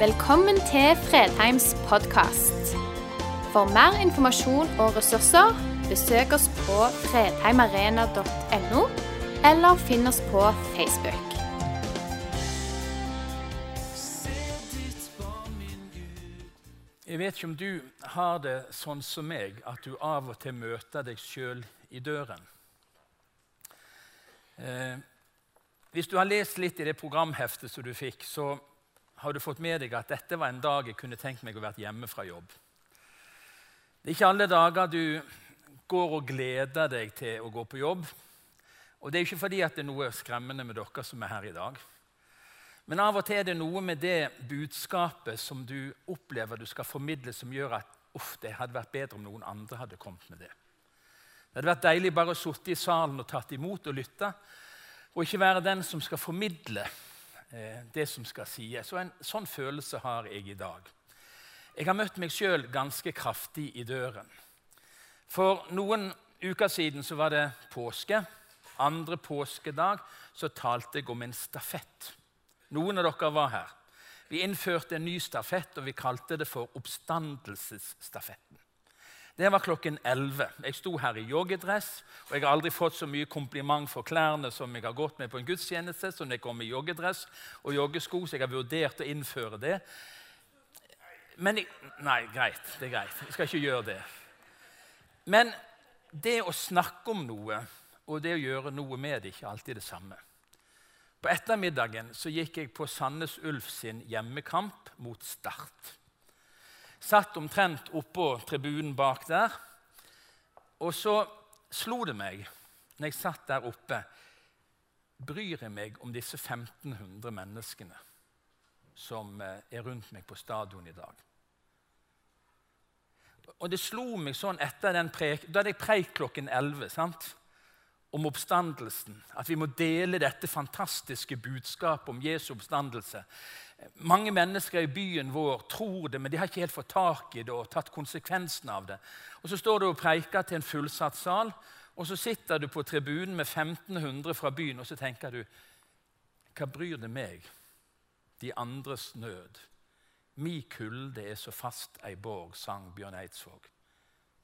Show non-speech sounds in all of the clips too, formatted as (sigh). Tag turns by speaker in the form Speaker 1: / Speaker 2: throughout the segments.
Speaker 1: Velkommen til Fredheims podkast. For mer informasjon og ressurser, besøk oss på fredheimarena.no, eller finn oss på Facebook.
Speaker 2: Jeg vet ikke om du har det sånn som meg, at du av og til møter deg sjøl i døren. Eh, hvis du har lest litt i det programheftet som du fikk, så har du fått med deg at dette var en dag jeg kunne tenkt meg å være hjemme fra jobb. Det er ikke alle dager du går og gleder deg til å gå på jobb. Og det er ikke fordi at det er noe skremmende med dere som er her i dag. Men av og til er det noe med det budskapet som du opplever du skal formidle, som gjør at uff, det hadde vært bedre om noen andre hadde kommet med det. Det hadde vært deilig bare å sitte i salen og tatt imot og lytte, og ikke være den som skal formidle det som skal sies. Og en sånn følelse har jeg i dag. Jeg har møtt meg sjøl ganske kraftig i døren. For noen uker siden så var det påske. Andre påskedag så talte jeg om en stafett. Noen av dere var her. Vi innførte en ny stafett, og vi kalte det for Oppstandelsesstafetten. Det var klokken 11. Jeg sto her i joggedress, og jeg har aldri fått så mye kompliment for klærne som jeg har gått med på en gudstjeneste, som jeg kom i joggedress og joggesko, så jeg har vurdert å innføre det. Men jeg, Nei, greit. Det er greit. Jeg skal ikke gjøre det. Men det å snakke om noe og det å gjøre noe med det ikke alltid det samme. På ettermiddagen så gikk jeg på Sandnes Ulf sin hjemmekamp mot Start. Satt omtrent oppå tribunen bak der. Og så slo det meg når jeg satt der oppe Bryr jeg meg om disse 1500 menneskene som eh, er rundt meg på stadion i dag? Og det slo meg sånn etter den prek, Da hadde jeg preik klokken 11. sant? om oppstandelsen. At vi må dele dette fantastiske budskapet om Jesu oppstandelse. Mange mennesker i byen vår tror det, men de har ikke helt fått tak i det og tatt konsekvensen av det. Og Så står du og preiker til en fullsatt sal, og så sitter du på tribunen med 1500 fra byen, og så tenker du Hva bryr det meg? De andres nød. Mi kulde er så fast ei borg, sang Bjørn Eidsvåg.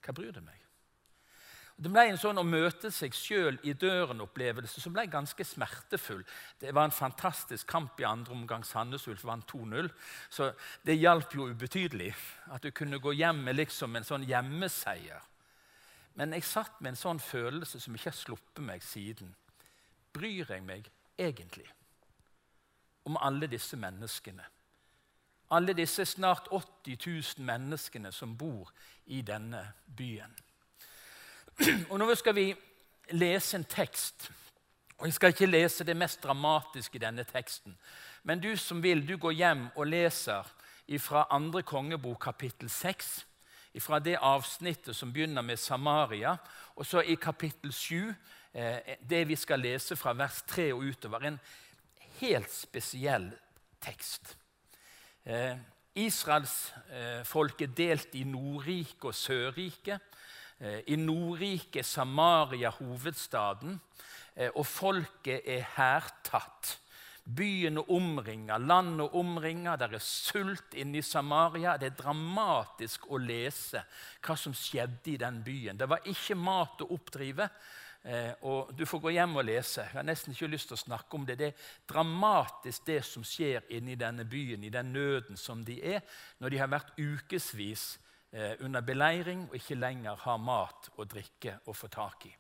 Speaker 2: Hva bryr det meg? Det ble en sånn å møte seg sjøl i døren-opplevelse som ble ganske smertefull. Det var en fantastisk kamp i andre omgang. Sandnes Ulf vant 2-0. Så det hjalp jo ubetydelig at du kunne gå hjem med liksom en sånn hjemmeseier. Men jeg satt med en sånn følelse som ikke har sluppet meg siden. Bryr jeg meg egentlig om alle disse menneskene? Alle disse snart 80 000 menneskene som bor i denne byen. Og Nå skal vi lese en tekst. Og Jeg skal ikke lese det mest dramatiske i denne teksten. Men du som vil, du går hjem og leser fra andre kongebok kapittel 6. Fra det avsnittet som begynner med Samaria. Og så i kapittel 7, eh, det vi skal lese fra vers 3 og utover. En helt spesiell tekst. Eh, Israelsfolket eh, delt i Nordriket og Sørriket. Eh, I Nordriket Samaria hovedstaden, eh, og folket er hærtatt. Byen er omringa, landet er omringa, det er sult inne i Samaria. Det er dramatisk å lese hva som skjedde i den byen. Det var ikke mat å oppdrive. Eh, og Du får gå hjem og lese. Jeg har nesten ikke lyst til å snakke om det. Det er dramatisk det som skjer inne i denne byen, i den nøden som de er, når de har vært ukevis under beleiring og ikke lenger har mat og drikke å få tak i.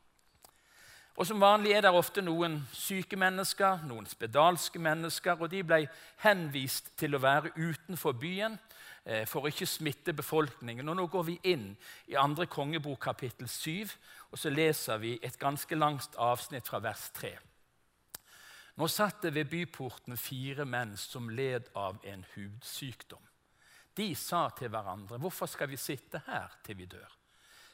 Speaker 2: Og Som vanlig er det ofte noen syke mennesker, noen spedalske mennesker, og de ble henvist til å være utenfor byen eh, for å ikke smitte befolkningen. Og Nå går vi inn i andre kongebok kapittel 7, og så leser vi et ganske langt avsnitt fra vers 3. Nå satt det ved byporten fire menn som led av en hudsykdom. De sa til hverandre, 'Hvorfor skal vi sitte her til vi dør?'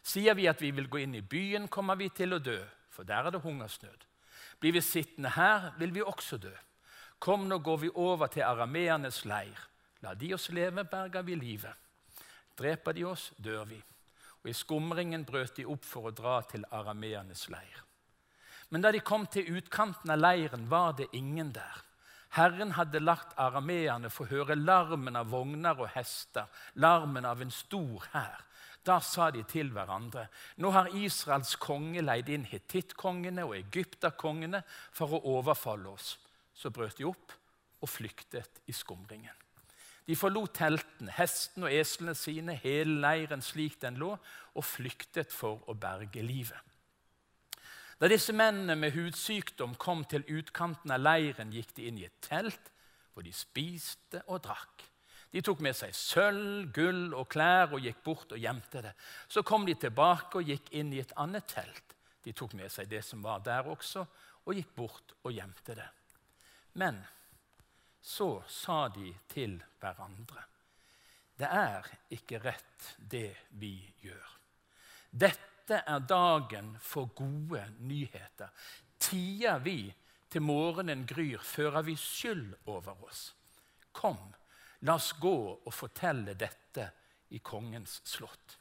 Speaker 2: Sier vi at vi vil gå inn i byen, kommer vi til å dø, for der er det hungersnød. Blir vi sittende her, vil vi også dø. Kom, nå går vi over til arameernes leir. La de oss leve, berger vi livet. Dreper de oss, dør vi. Og i skumringen brøt de opp for å dra til arameernes leir. Men da de kom til utkanten av leiren, var det ingen der. Herren hadde lagt arameerne få høre larmen av vogner og hester, larmen av en stor hær. Da sa de til hverandre.: Nå har Israels konge leid inn hittittkongene og egypterkongene for å overfalle oss. Så brøt de opp og flyktet i skumringen. De forlot teltene, hestene og eslene sine, hele leiren slik den lå, og flyktet for å berge livet. Da disse mennene med hudsykdom kom til utkanten av leiren, gikk de inn i et telt hvor de spiste og drakk. De tok med seg sølv, gull og klær og gikk bort og gjemte det. Så kom de tilbake og gikk inn i et annet telt. De tok med seg det som var der også, og gikk bort og gjemte det. Men så sa de til hverandre.: Det er ikke rett, det vi gjør. Dette er dagen for gode nyheter. Tier vi til morgenen gryr, fører vi skyld over oss. Kom, La oss gå og fortelle dette i kongens slott.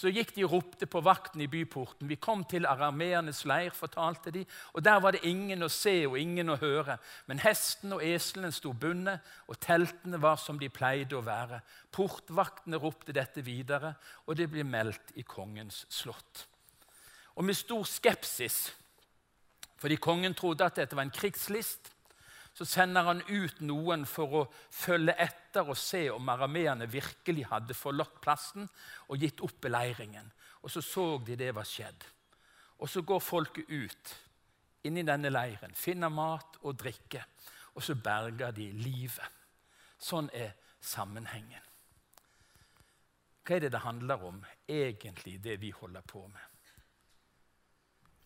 Speaker 2: Så gikk de og ropte på vakten i byporten. Vi kom til arameernes leir, fortalte de, og der var det ingen å se og ingen å høre. Men hesten og eslene sto bundet, og teltene var som de pleide å være. Portvaktene ropte dette videre, og det ble meldt i kongens slott. Og med stor skepsis, fordi kongen trodde at dette var en krigslist, så sender han ut noen for å følge etter og se om arameerne virkelig hadde forlatt plassen og gitt opp beleiringen. Og så så de det var skjedd. Og så går folket ut inn i denne leiren, finner mat og drikke, og så berger de livet. Sånn er sammenhengen. Hva er det det handler om, egentlig, det vi holder på med?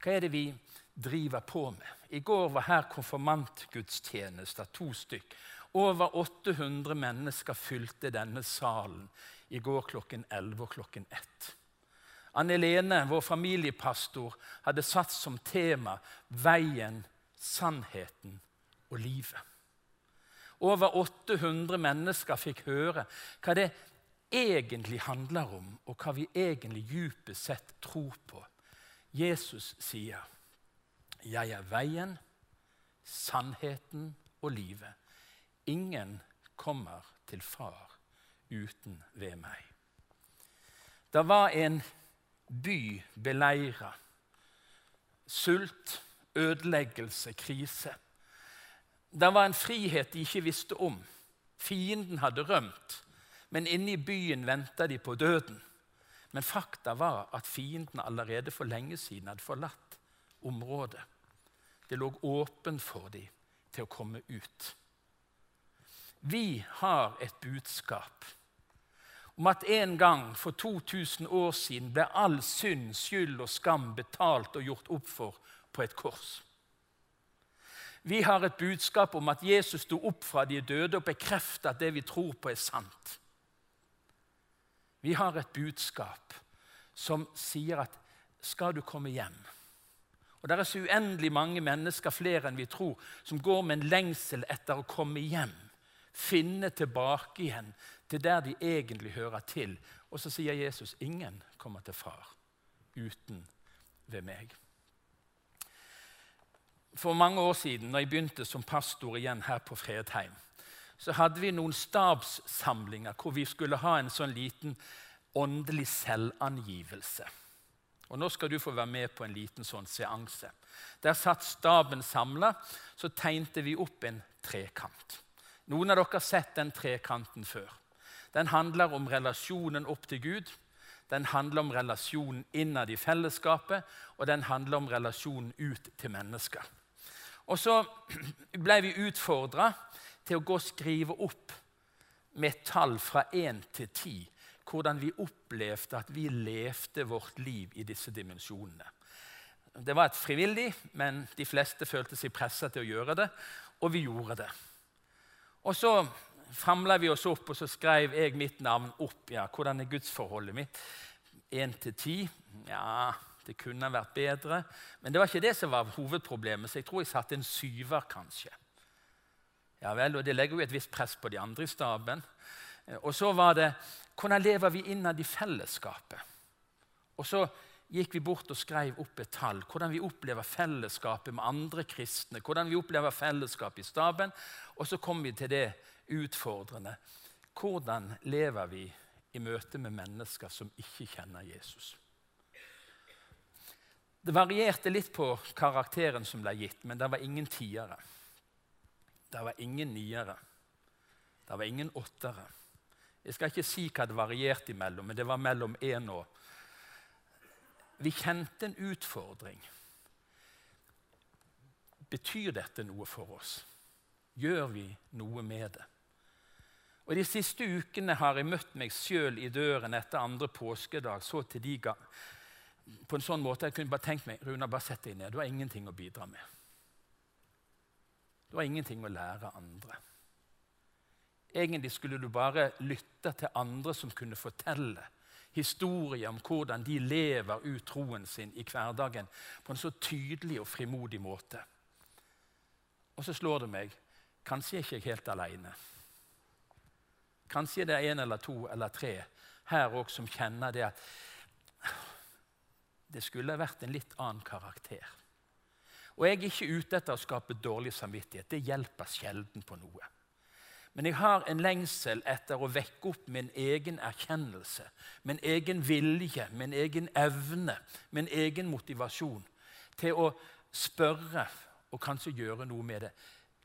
Speaker 2: Hva er det vi driver på med. I går var her konfirmantgudstjenester, to stykk. Over 800 mennesker fylte denne salen i går klokken 11 og klokken 1. Anne Lene, vår familiepastor, hadde satt som tema 'Veien, sannheten og livet'. Over 800 mennesker fikk høre hva det egentlig handler om, og hva vi egentlig dypest sett tror på. Jesus sier 'Jeg er veien, sannheten og livet'. Ingen kommer til Far uten ved meg. Det var en by beleira. Sult, ødeleggelse, krise. Det var en frihet de ikke visste om. Fienden hadde rømt, men inne i byen venta de på døden. Men fakta var at fienden allerede for lenge siden hadde forlatt området. Det lå åpen for dem til å komme ut. Vi har et budskap om at en gang for 2000 år siden ble all synd, skyld og skam betalt og gjort opp for på et kors. Vi har et budskap om at Jesus sto opp fra de døde og bekreftet at det vi tror på, er sant. Vi har et budskap som sier at skal du komme hjem og Det er så uendelig mange mennesker, flere enn vi tror, som går med en lengsel etter å komme hjem. Finne tilbake igjen til der de egentlig hører til. Og så sier Jesus ingen kommer til far uten ved meg. For mange år siden, når jeg begynte som pastor igjen her på Fredheim, så hadde vi noen stabssamlinger hvor vi skulle ha en sånn liten åndelig selvangivelse. Og Nå skal du få være med på en liten sånn seanse. Der satt staben samla, så tegnte vi opp en trekant. Noen av dere har sett den trekanten før. Den handler om relasjonen opp til Gud, den handler om relasjonen innad i fellesskapet, og den handler om relasjonen ut til mennesker. Og så (clears throat) ble vi utfordra til å gå og skrive opp med tall fra én til ti hvordan vi opplevde at vi levde vårt liv i disse dimensjonene. Det var et frivillig, men de fleste følte seg pressa til å gjøre det, og vi gjorde det. Og så famla vi oss opp, og så skrev jeg mitt navn opp. Ja, hvordan er gudsforholdet mitt? Én til ti? Ja, det kunne vært bedre. Men det var ikke det som var hovedproblemet, så jeg tror jeg satte en syver, kanskje. Ja vel, og Det legger jo et visst press på de andre i staben. Og så var det hvordan lever vi innad i fellesskapet? Og så gikk vi bort og skrev opp et tall. Hvordan vi opplever fellesskapet med andre kristne. Hvordan vi opplever fellesskapet i staben. Og så kom vi til det utfordrende. Hvordan lever vi i møte med mennesker som ikke kjenner Jesus? Det varierte litt på karakteren som ble gitt, men det var ingen tiere. Det var ingen niere. Det var ingen åttere. Jeg skal ikke si hva det varierte imellom, men det var mellom én og Vi kjente en utfordring. Betyr dette noe for oss? Gjør vi noe med det? Og De siste ukene har jeg møtt meg sjøl i døren etter andre påskedag så til de gang, på en sånn måte jeg kunne bare tenkt meg Runa, bare sett deg ned. Du har ingenting å bidra med. Du har ingenting å lære andre. Egentlig skulle du bare lytte til andre som kunne fortelle historier om hvordan de lever ut troen sin i hverdagen på en så tydelig og frimodig måte. Og så slår det meg kanskje er jeg ikke helt alene. Kanskje det er en eller to eller tre her òg som kjenner det at det skulle vært en litt annen karakter. Og jeg er ikke ute etter å skape dårlig samvittighet. Det hjelper sjelden på noe. Men jeg har en lengsel etter å vekke opp min egen erkjennelse, min egen vilje, min egen evne, min egen motivasjon til å spørre og kanskje gjøre noe med det.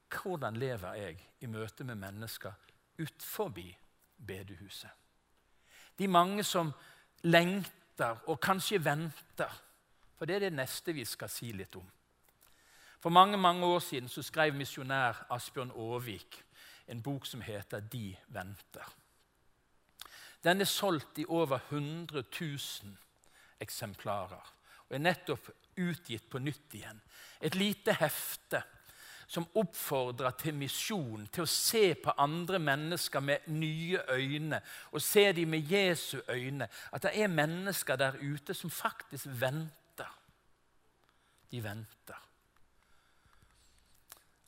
Speaker 2: Hvordan lever jeg i møte med mennesker utenfor bedehuset? De mange som lengter og kanskje venter. For det er det neste vi skal si litt om. For mange mange år siden så skrev misjonær Asbjørn Aavik en bok som heter 'De venter'. Den er solgt i over 100 000 eksemplarer og er nettopp utgitt på nytt igjen. Et lite hefte som oppfordrer til misjon, til å se på andre mennesker med nye øyne og se dem med Jesu øyne. At det er mennesker der ute som faktisk venter. De venter.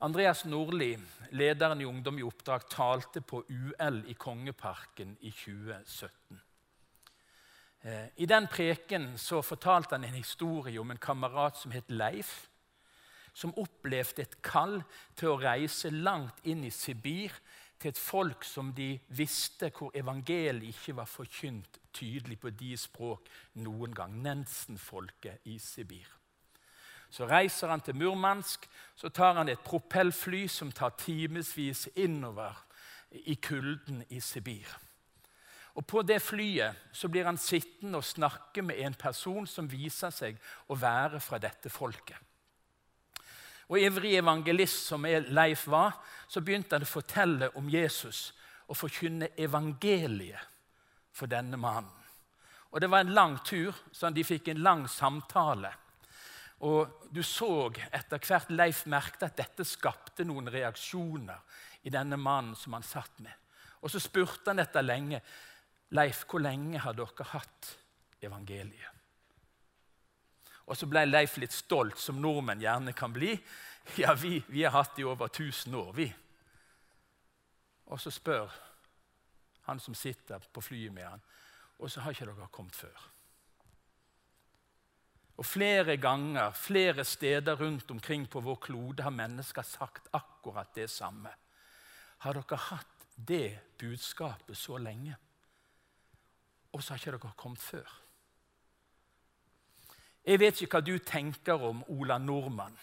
Speaker 2: Andreas Nordli, lederen i Ungdom i oppdrag, talte på UL i Kongeparken i 2017. Eh, I den preken så fortalte han en historie om en kamerat som het Leif, som opplevde et kall til å reise langt inn i Sibir, til et folk som de visste hvor evangeliet ikke var forkynt tydelig på de språk noen gang. Nensen-folket i Sibir. Så reiser han til Murmansk, så tar han et propellfly som tar timevis innover i kulden i Sibir. Og På det flyet så blir han sittende og snakke med en person som viser seg å være fra dette folket. Og Ivrig evangelist som Leif var, så begynte han å fortelle om Jesus og forkynne evangeliet for denne mannen. Og Det var en lang tur, så de fikk en lang samtale. Og du så etter hvert Leif merket at dette skapte noen reaksjoner i denne mannen som han satt med. Og så spurte han etter lenge. Leif, hvor lenge har dere hatt evangeliet? Og så ble Leif litt stolt, som nordmenn gjerne kan bli. Ja, vi, vi har hatt det i over 1000 år, vi. Og så spør han som sitter på flyet med han, og så har ikke dere kommet før. Og Flere ganger, flere steder rundt omkring på vår klode har mennesker sagt akkurat det samme. Har dere hatt det budskapet så lenge, og så har ikke dere kommet før? Jeg vet ikke hva du tenker om Ola Nordmann.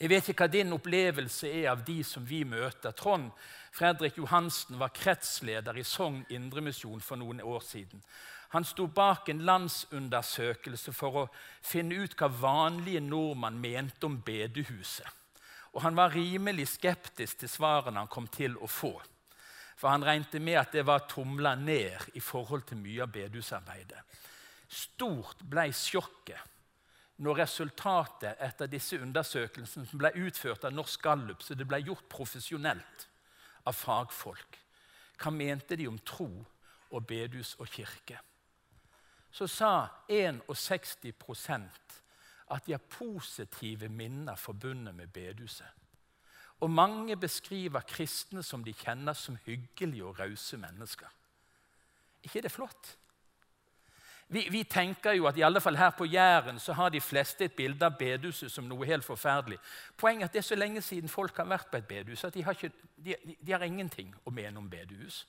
Speaker 2: Jeg vet ikke hva din opplevelse er av de som vi møter. Trond Fredrik Johansen var kretsleder i Sogn Indremisjon for noen år siden. Han sto bak en landsundersøkelse for å finne ut hva vanlige nordmann mente om bedehuset. Og han var rimelig skeptisk til svarene han kom til å få. For han regnet med at det var tomla ned i forhold til mye av bedehusarbeidet. Stort ble sjokket når resultatet etter disse undersøkelsene som ble utført av Norsk Gallup, så det ble gjort profesjonelt av fagfolk. Hva mente de om tro og bedehus og kirke? Så sa 61% at de har positive minner forbundet med bedehuset. Og mange beskriver kristne som de kjenner som hyggelige og rause mennesker. ikke det flott? Vi, vi, tenker jo at i alle fall her på Jæren så har de fleste et bilde av bedehuset som noe helt forferdelig. Poenget er at det er så lenge siden folk har vært på et bedehus at de har, ikke, de, de har ingenting å mene om bedehus.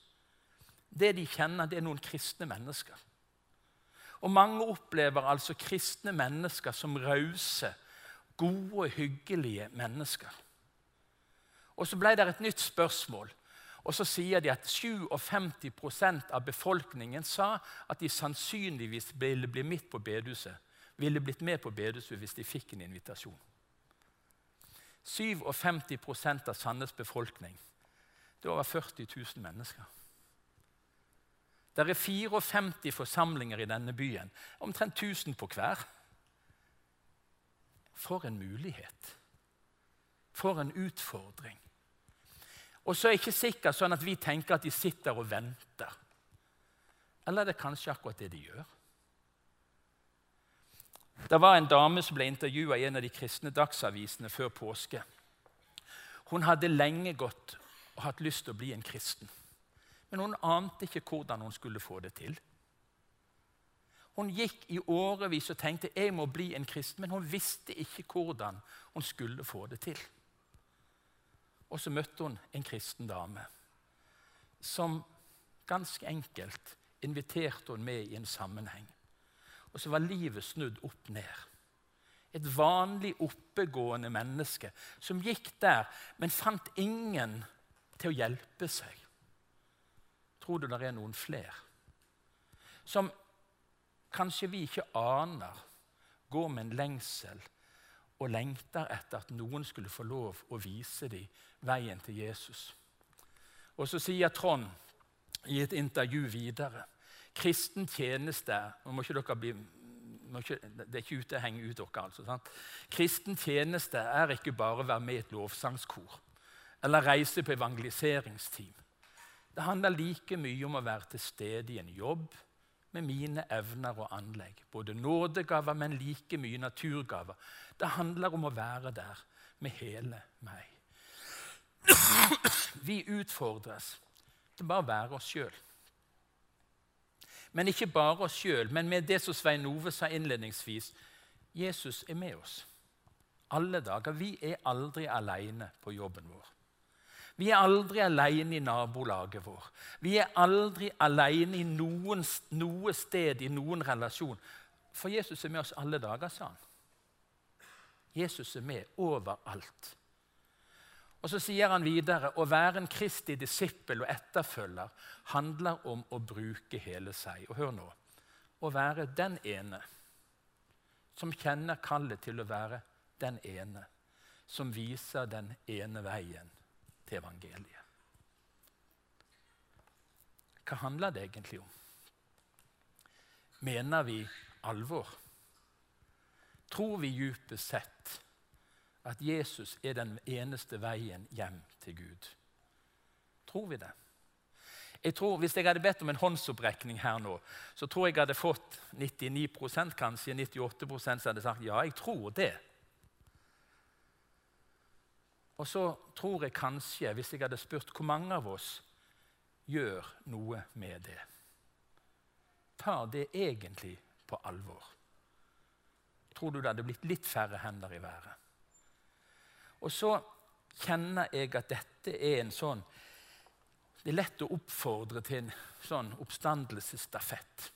Speaker 2: Det de kjenner, det er noen kristne mennesker. Og mange opplever altså kristne mennesker som rause, gode, hyggelige mennesker. Og så ble det et nytt spørsmål. Og så sier de at 57% av befolkningen sa at de sannsynligvis ville bli midt på bedehuset. Ville blitt med på bedehuset hvis de fikk en invitasjon. 57% av Sandnes befolkning. Det er over 40 000 mennesker. Det er 54 forsamlinger i denne byen. Omtrent 1000 på hver. For en mulighet. For en utfordring. Og så er det ikke sikkert sånn at vi tenker at de sitter og venter. Eller er det kanskje akkurat det de gjør? Det var en dame som ble intervjua i en av de kristne dagsavisene før påske. Hun hadde lenge gått og hatt lyst til å bli en kristen. Men hun ante ikke hvordan hun skulle få det til. Hun gikk i årevis og tenkte jeg må bli en kristen, men hun visste ikke hvordan hun skulle få det til. Og så møtte hun en kristen dame som ganske enkelt inviterte hun med i en sammenheng. Og så var livet snudd opp ned. Et vanlig, oppegående menneske som gikk der, men fant ingen til å hjelpe seg. Tror du det er noen flere? Som kanskje vi ikke aner går med en lengsel og lengter etter at noen skulle få lov å vise dem veien til Jesus. Og så sier Trond i et intervju videre kristen tjeneste må ikke dere bli, ikke, Det er ikke ute å henge ut dere. altså. Sant? Kristen tjeneste er ikke bare å være med i et lovsangskor eller reise på evangeliseringsteam. Det handler like mye om å være til stede i en jobb med mine evner og anlegg. Både nådegaver, men like mye naturgaver. Det handler om å være der med hele meg. Vi utfordres til bare å være oss sjøl. Men ikke bare oss sjøl, men med det som Svein Ove sa innledningsvis. Jesus er med oss alle dager. Vi er aldri aleine på jobben vår. Vi er aldri alene i nabolaget vår. Vi er aldri alene i noen, noe sted, i noen relasjon. For Jesus er med oss alle dager, sa han. Jesus er med overalt. Og Så sier han videre å være en kristig disippel og etterfølger handler om å bruke hele seg. Og hør nå å være den ene som kjenner kallet til å være den ene som viser den ene veien evangeliet. Hva handler det egentlig om? Mener vi alvor? Tror vi dypest sett at Jesus er den eneste veien hjem til Gud? Tror vi det? Jeg tror, Hvis jeg hadde bedt om en håndsopprekning her nå, så tror jeg jeg hadde fått 99% kanskje 98% som hadde sagt ja, jeg tror det. Og så tror jeg kanskje, hvis jeg hadde spurt hvor mange av oss gjør noe med det Tar det egentlig på alvor? Tror du det hadde blitt litt færre hender i været? Og så kjenner jeg at dette er en sånn Det er lett å oppfordre til en sånn oppstandelsesstafett.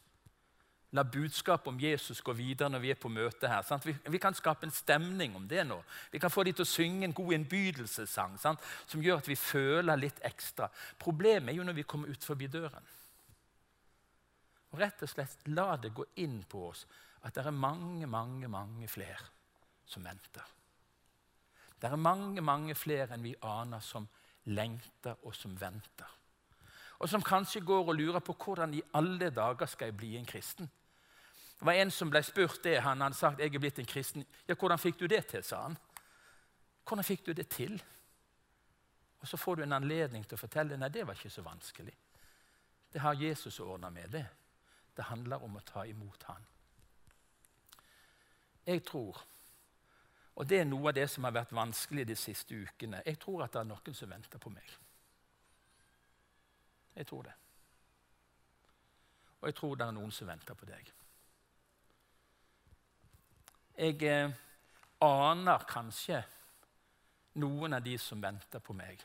Speaker 2: La budskapet om Jesus gå videre når vi er på møte her. Vi, vi, kan skape en stemning om det nå. Vi kan få de til å synge en god innbydelsessang sant? som gjør at vi føler litt ekstra. Problemet er jo når vi kommer ut forbi døren. Og rett og slett La det gå inn på oss at det er mange, mange, mange flere som venter. Det er mange, mange flere enn vi aner, som lengter og som venter. Og som kanskje går og lurer på hvordan i alle dager skal jeg bli en kristen. Det var en som ble spurt det. Han hadde sagt jeg er blitt en kristen. Ja, 'Hvordan fikk du det til?' sa han. 'Hvordan fikk du det til?' Og Så får du en anledning til å fortelle nei, det var ikke så vanskelig. Det har Jesus ordna med. det. Det handler om å ta imot Han. Jeg tror, og det er noe av det som har vært vanskelig de siste ukene, jeg tror at det er noen som venter på meg. Jeg tror det. Og jeg tror det er noen som venter på deg. Jeg eh, aner kanskje noen av de som venter på meg.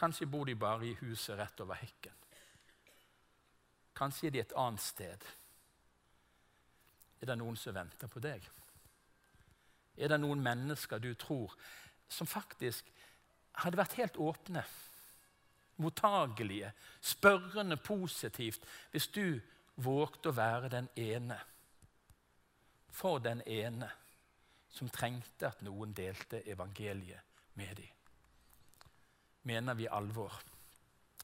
Speaker 2: Kanskje bor de bare i huset rett over hekken. Kanskje er de et annet sted. Er det noen som venter på deg? Er det noen mennesker du tror som faktisk hadde vært helt åpne, mottagelige, spørrende positivt, hvis du vågte å være den ene for den ene som trengte at noen delte evangeliet med dem. Mener vi alvor?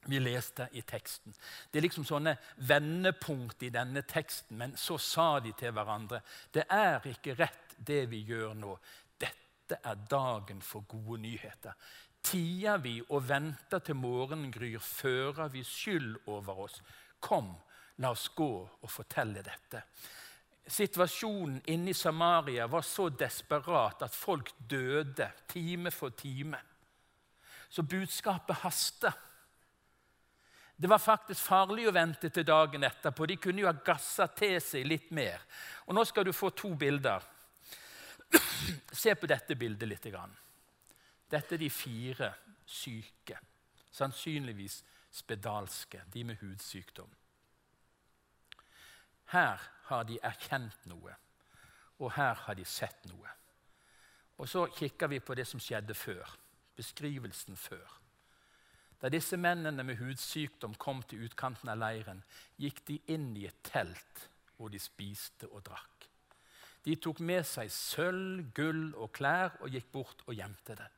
Speaker 2: Vi leste i teksten. Det er liksom sånne vendepunkt i denne teksten, men så sa de til hverandre det er ikke rett, det vi gjør nå. Dette er dagen for gode nyheter. Tier vi og venter til morgenen gryr, fører vi skyld over oss. Kom, la oss gå og fortelle dette. Situasjonen inne i Samaria var så desperat at folk døde time for time. Så budskapet haster. Det var faktisk farlig å vente til dagen etterpå. De kunne jo ha gassa til seg litt mer. Og Nå skal du få to bilder. Se på dette bildet litt. Dette er de fire syke. Sannsynligvis spedalske, de med hudsykdom. Her har de erkjent noe, og her har de sett noe. Og Så kikker vi på det som skjedde før. Beskrivelsen før. Da disse mennene med hudsykdom kom til utkanten av leiren, gikk de inn i et telt hvor de spiste og drakk. De tok med seg sølv, gull og klær og gikk bort og gjemte det.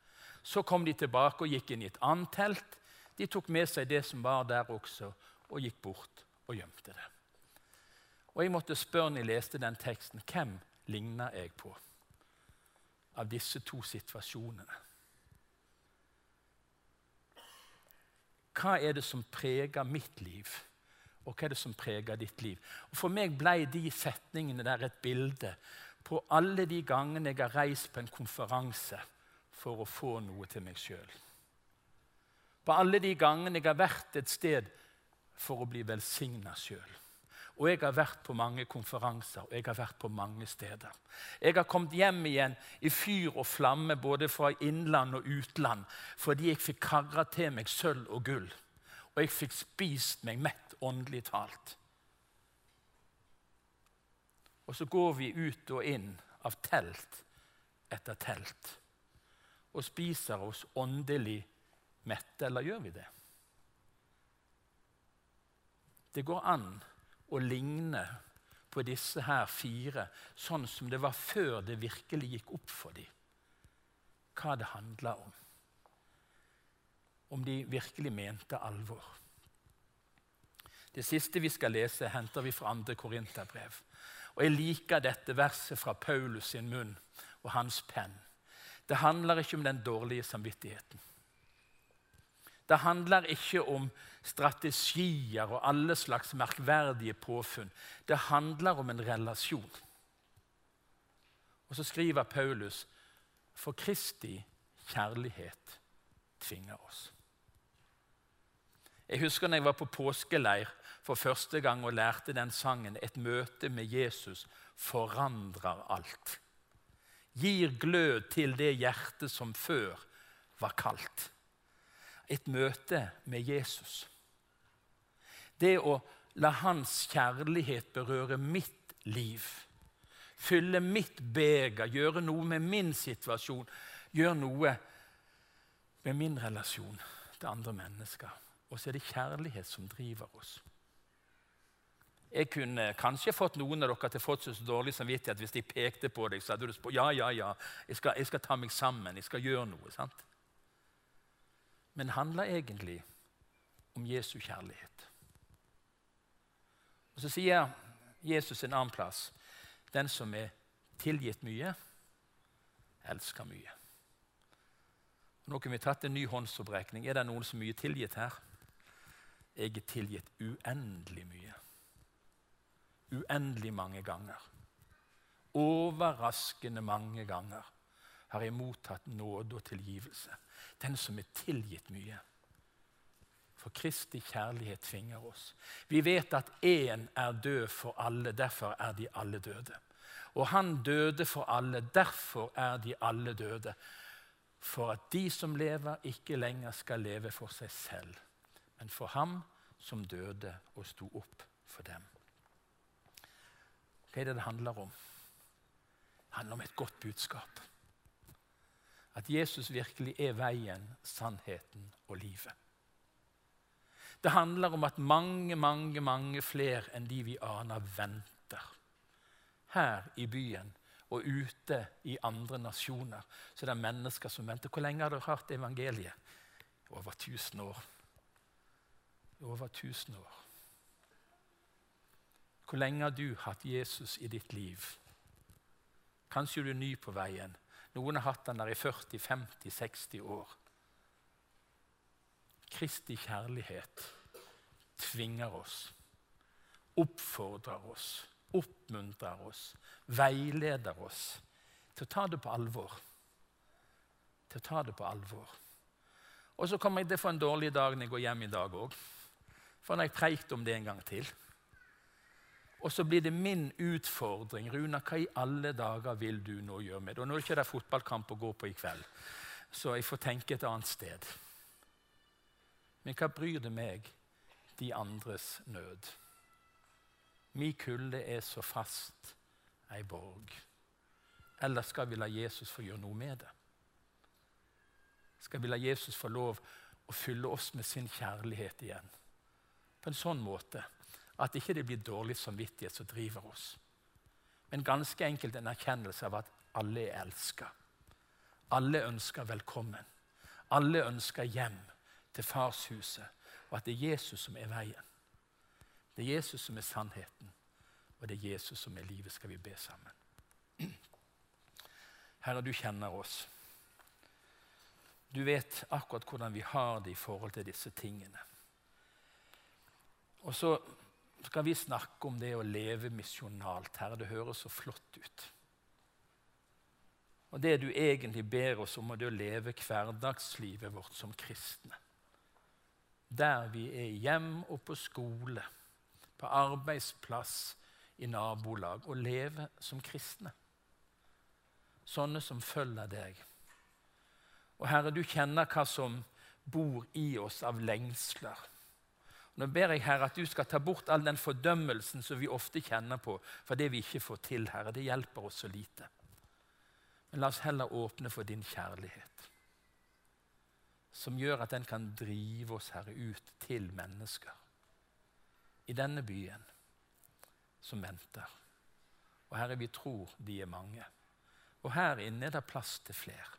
Speaker 2: Så kom de tilbake og gikk inn i et annet telt. De tok med seg det som var der også, og gikk bort og gjemte det. Og jeg måtte spørre når jeg leste den teksten, hvem ligner jeg på av disse to situasjonene? Hva er det som preger mitt liv, og hva er det som preger ditt liv? Og For meg ble de setningene der et bilde på alle de gangene jeg har reist på en konferanse for å få noe til meg sjøl. På alle de gangene jeg har vært et sted for å bli velsigna sjøl. Og jeg har vært på mange konferanser og jeg har vært på mange steder. Jeg har kommet hjem igjen i fyr og flamme både fra innland og utland fordi jeg fikk karra til meg sølv og gull. Og jeg fikk spist meg mett åndelig talt. Og så går vi ut og inn av telt etter telt og spiser oss åndelig mette. Eller gjør vi det? Det går an å ligne på disse her fire, sånn som det var før det virkelig gikk opp for dem hva det handla om. Om de virkelig mente alvor. Det siste vi skal lese, henter vi fra 2. Korinterbrev. Og Jeg liker dette verset fra Paulus sin munn og hans penn. Det handler ikke om den dårlige samvittigheten. Det handler ikke om strategier og alle slags merkverdige påfunn. Det handler om en relasjon. Og så skriver Paulus for Kristi kjærlighet tvinger oss. Jeg husker når jeg var på påskeleir for første gang og lærte den sangen 'Et møte med Jesus forandrer alt'. Gir glød til det hjertet som før var kaldt et møte med Jesus. Det å la hans kjærlighet berøre mitt liv. Fylle mitt beger, gjøre noe med min situasjon. Gjøre noe med min relasjon til andre mennesker. Og så er det kjærlighet som driver oss. Jeg kunne kanskje fått noen av dere til å få så dårlig samvittighet hvis de pekte på deg. så hadde du spurt, ja, ja, ja, jeg skal, jeg skal ta meg sammen, jeg skal gjøre noe. sant? men det handler egentlig om Jesu kjærlighet. Og Så sier Jesus en annen plass den som er tilgitt mye, elsker mye. Nå kunne vi tatt en ny håndsopprekning. Er det noen som er mye tilgitt her? Jeg er tilgitt uendelig mye. Uendelig mange ganger. Overraskende mange ganger har jeg mottatt nåde og tilgivelse. Den som er tilgitt mye. For Kristi kjærlighet tvinger oss. Vi vet at én er død for alle, derfor er de alle døde. Og han døde for alle. Derfor er de alle døde. For at de som lever, ikke lenger skal leve for seg selv, men for ham som døde og sto opp for dem. Hva er det det handler om? Det handler om et godt budskap. At Jesus virkelig er veien, sannheten og livet. Det handler om at mange, mange, mange flere enn de vi aner, venter. Her i byen og ute i andre nasjoner så det er mennesker som venter. Hvor lenge har dere hørt evangeliet? Over 1000 år. Over 1000 år. Hvor lenge har du hatt Jesus i ditt liv? Kanskje du er ny på veien. Noen har hatt han der i 40, 50, 60 år. Kristi kjærlighet tvinger oss, oppfordrer oss, oppmuntrer oss, veileder oss til å ta det på alvor. Til å ta det på alvor. Og så kommer jeg til å få en dårlig dag når jeg går hjem i dag òg. For når jeg preikte om det en gang til. Og så blir det min utfordring. Runa, hva i alle dager vil du nå gjøre med det? Og nå er det ikke fotballkamp å gå på i kveld, så jeg får tenke et annet sted. Men hva bryr det meg, de andres nød? Mi kulde er så fast ei borg. Eller skal vi la Jesus få gjøre noe med det? Skal vi la Jesus få lov å fylle oss med sin kjærlighet igjen? På en sånn måte at ikke det blir dårlig samvittighet som driver oss. Men ganske enkelt en erkjennelse av at alle er elska. Alle ønsker velkommen. Alle ønsker hjem til farshuset, og at det er Jesus som er veien. Det er Jesus som er sannheten, og det er Jesus som er livet, skal vi be sammen. Herre, du kjenner oss. Du vet akkurat hvordan vi har det i forhold til disse tingene. Og så skal vi snakke om det å leve misjonalt. Herre, det høres så flott ut. Og det du egentlig ber oss om, er å leve hverdagslivet vårt som kristne der vi er hjem og på skole, på arbeidsplass, i nabolag, og leve som kristne. Sånne som følger deg. Og Herre, du kjenner hva som bor i oss av lengsler. Nå ber jeg Herre, at du skal ta bort all den fordømmelsen som vi ofte kjenner på for det vi ikke får til, Herre. Det hjelper oss så lite. Men la oss heller åpne for din kjærlighet som gjør at den kan drive oss, Herre, ut til mennesker i denne byen som venter. Og Herre, vi tror de er mange. Og her inne er det plass til flere.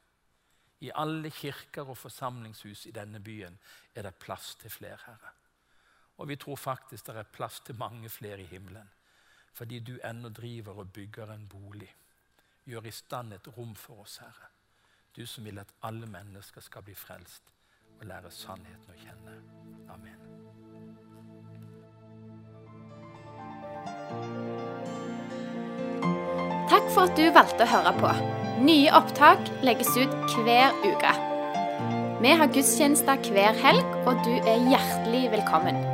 Speaker 2: I alle kirker og forsamlingshus i denne byen er det plass til flere, Herre. Og vi tror faktisk det er plass til mange flere i himmelen. Fordi du ennå driver og bygger en bolig. Gjør i stand et rom for oss, Herre. Du som vil at alle mennesker skal bli frelst og lære sannheten å kjenne. Amen.
Speaker 1: Takk for at du valgte å høre på. Nye opptak legges ut hver uke. Vi har gudstjenester hver helg, og du er hjertelig velkommen.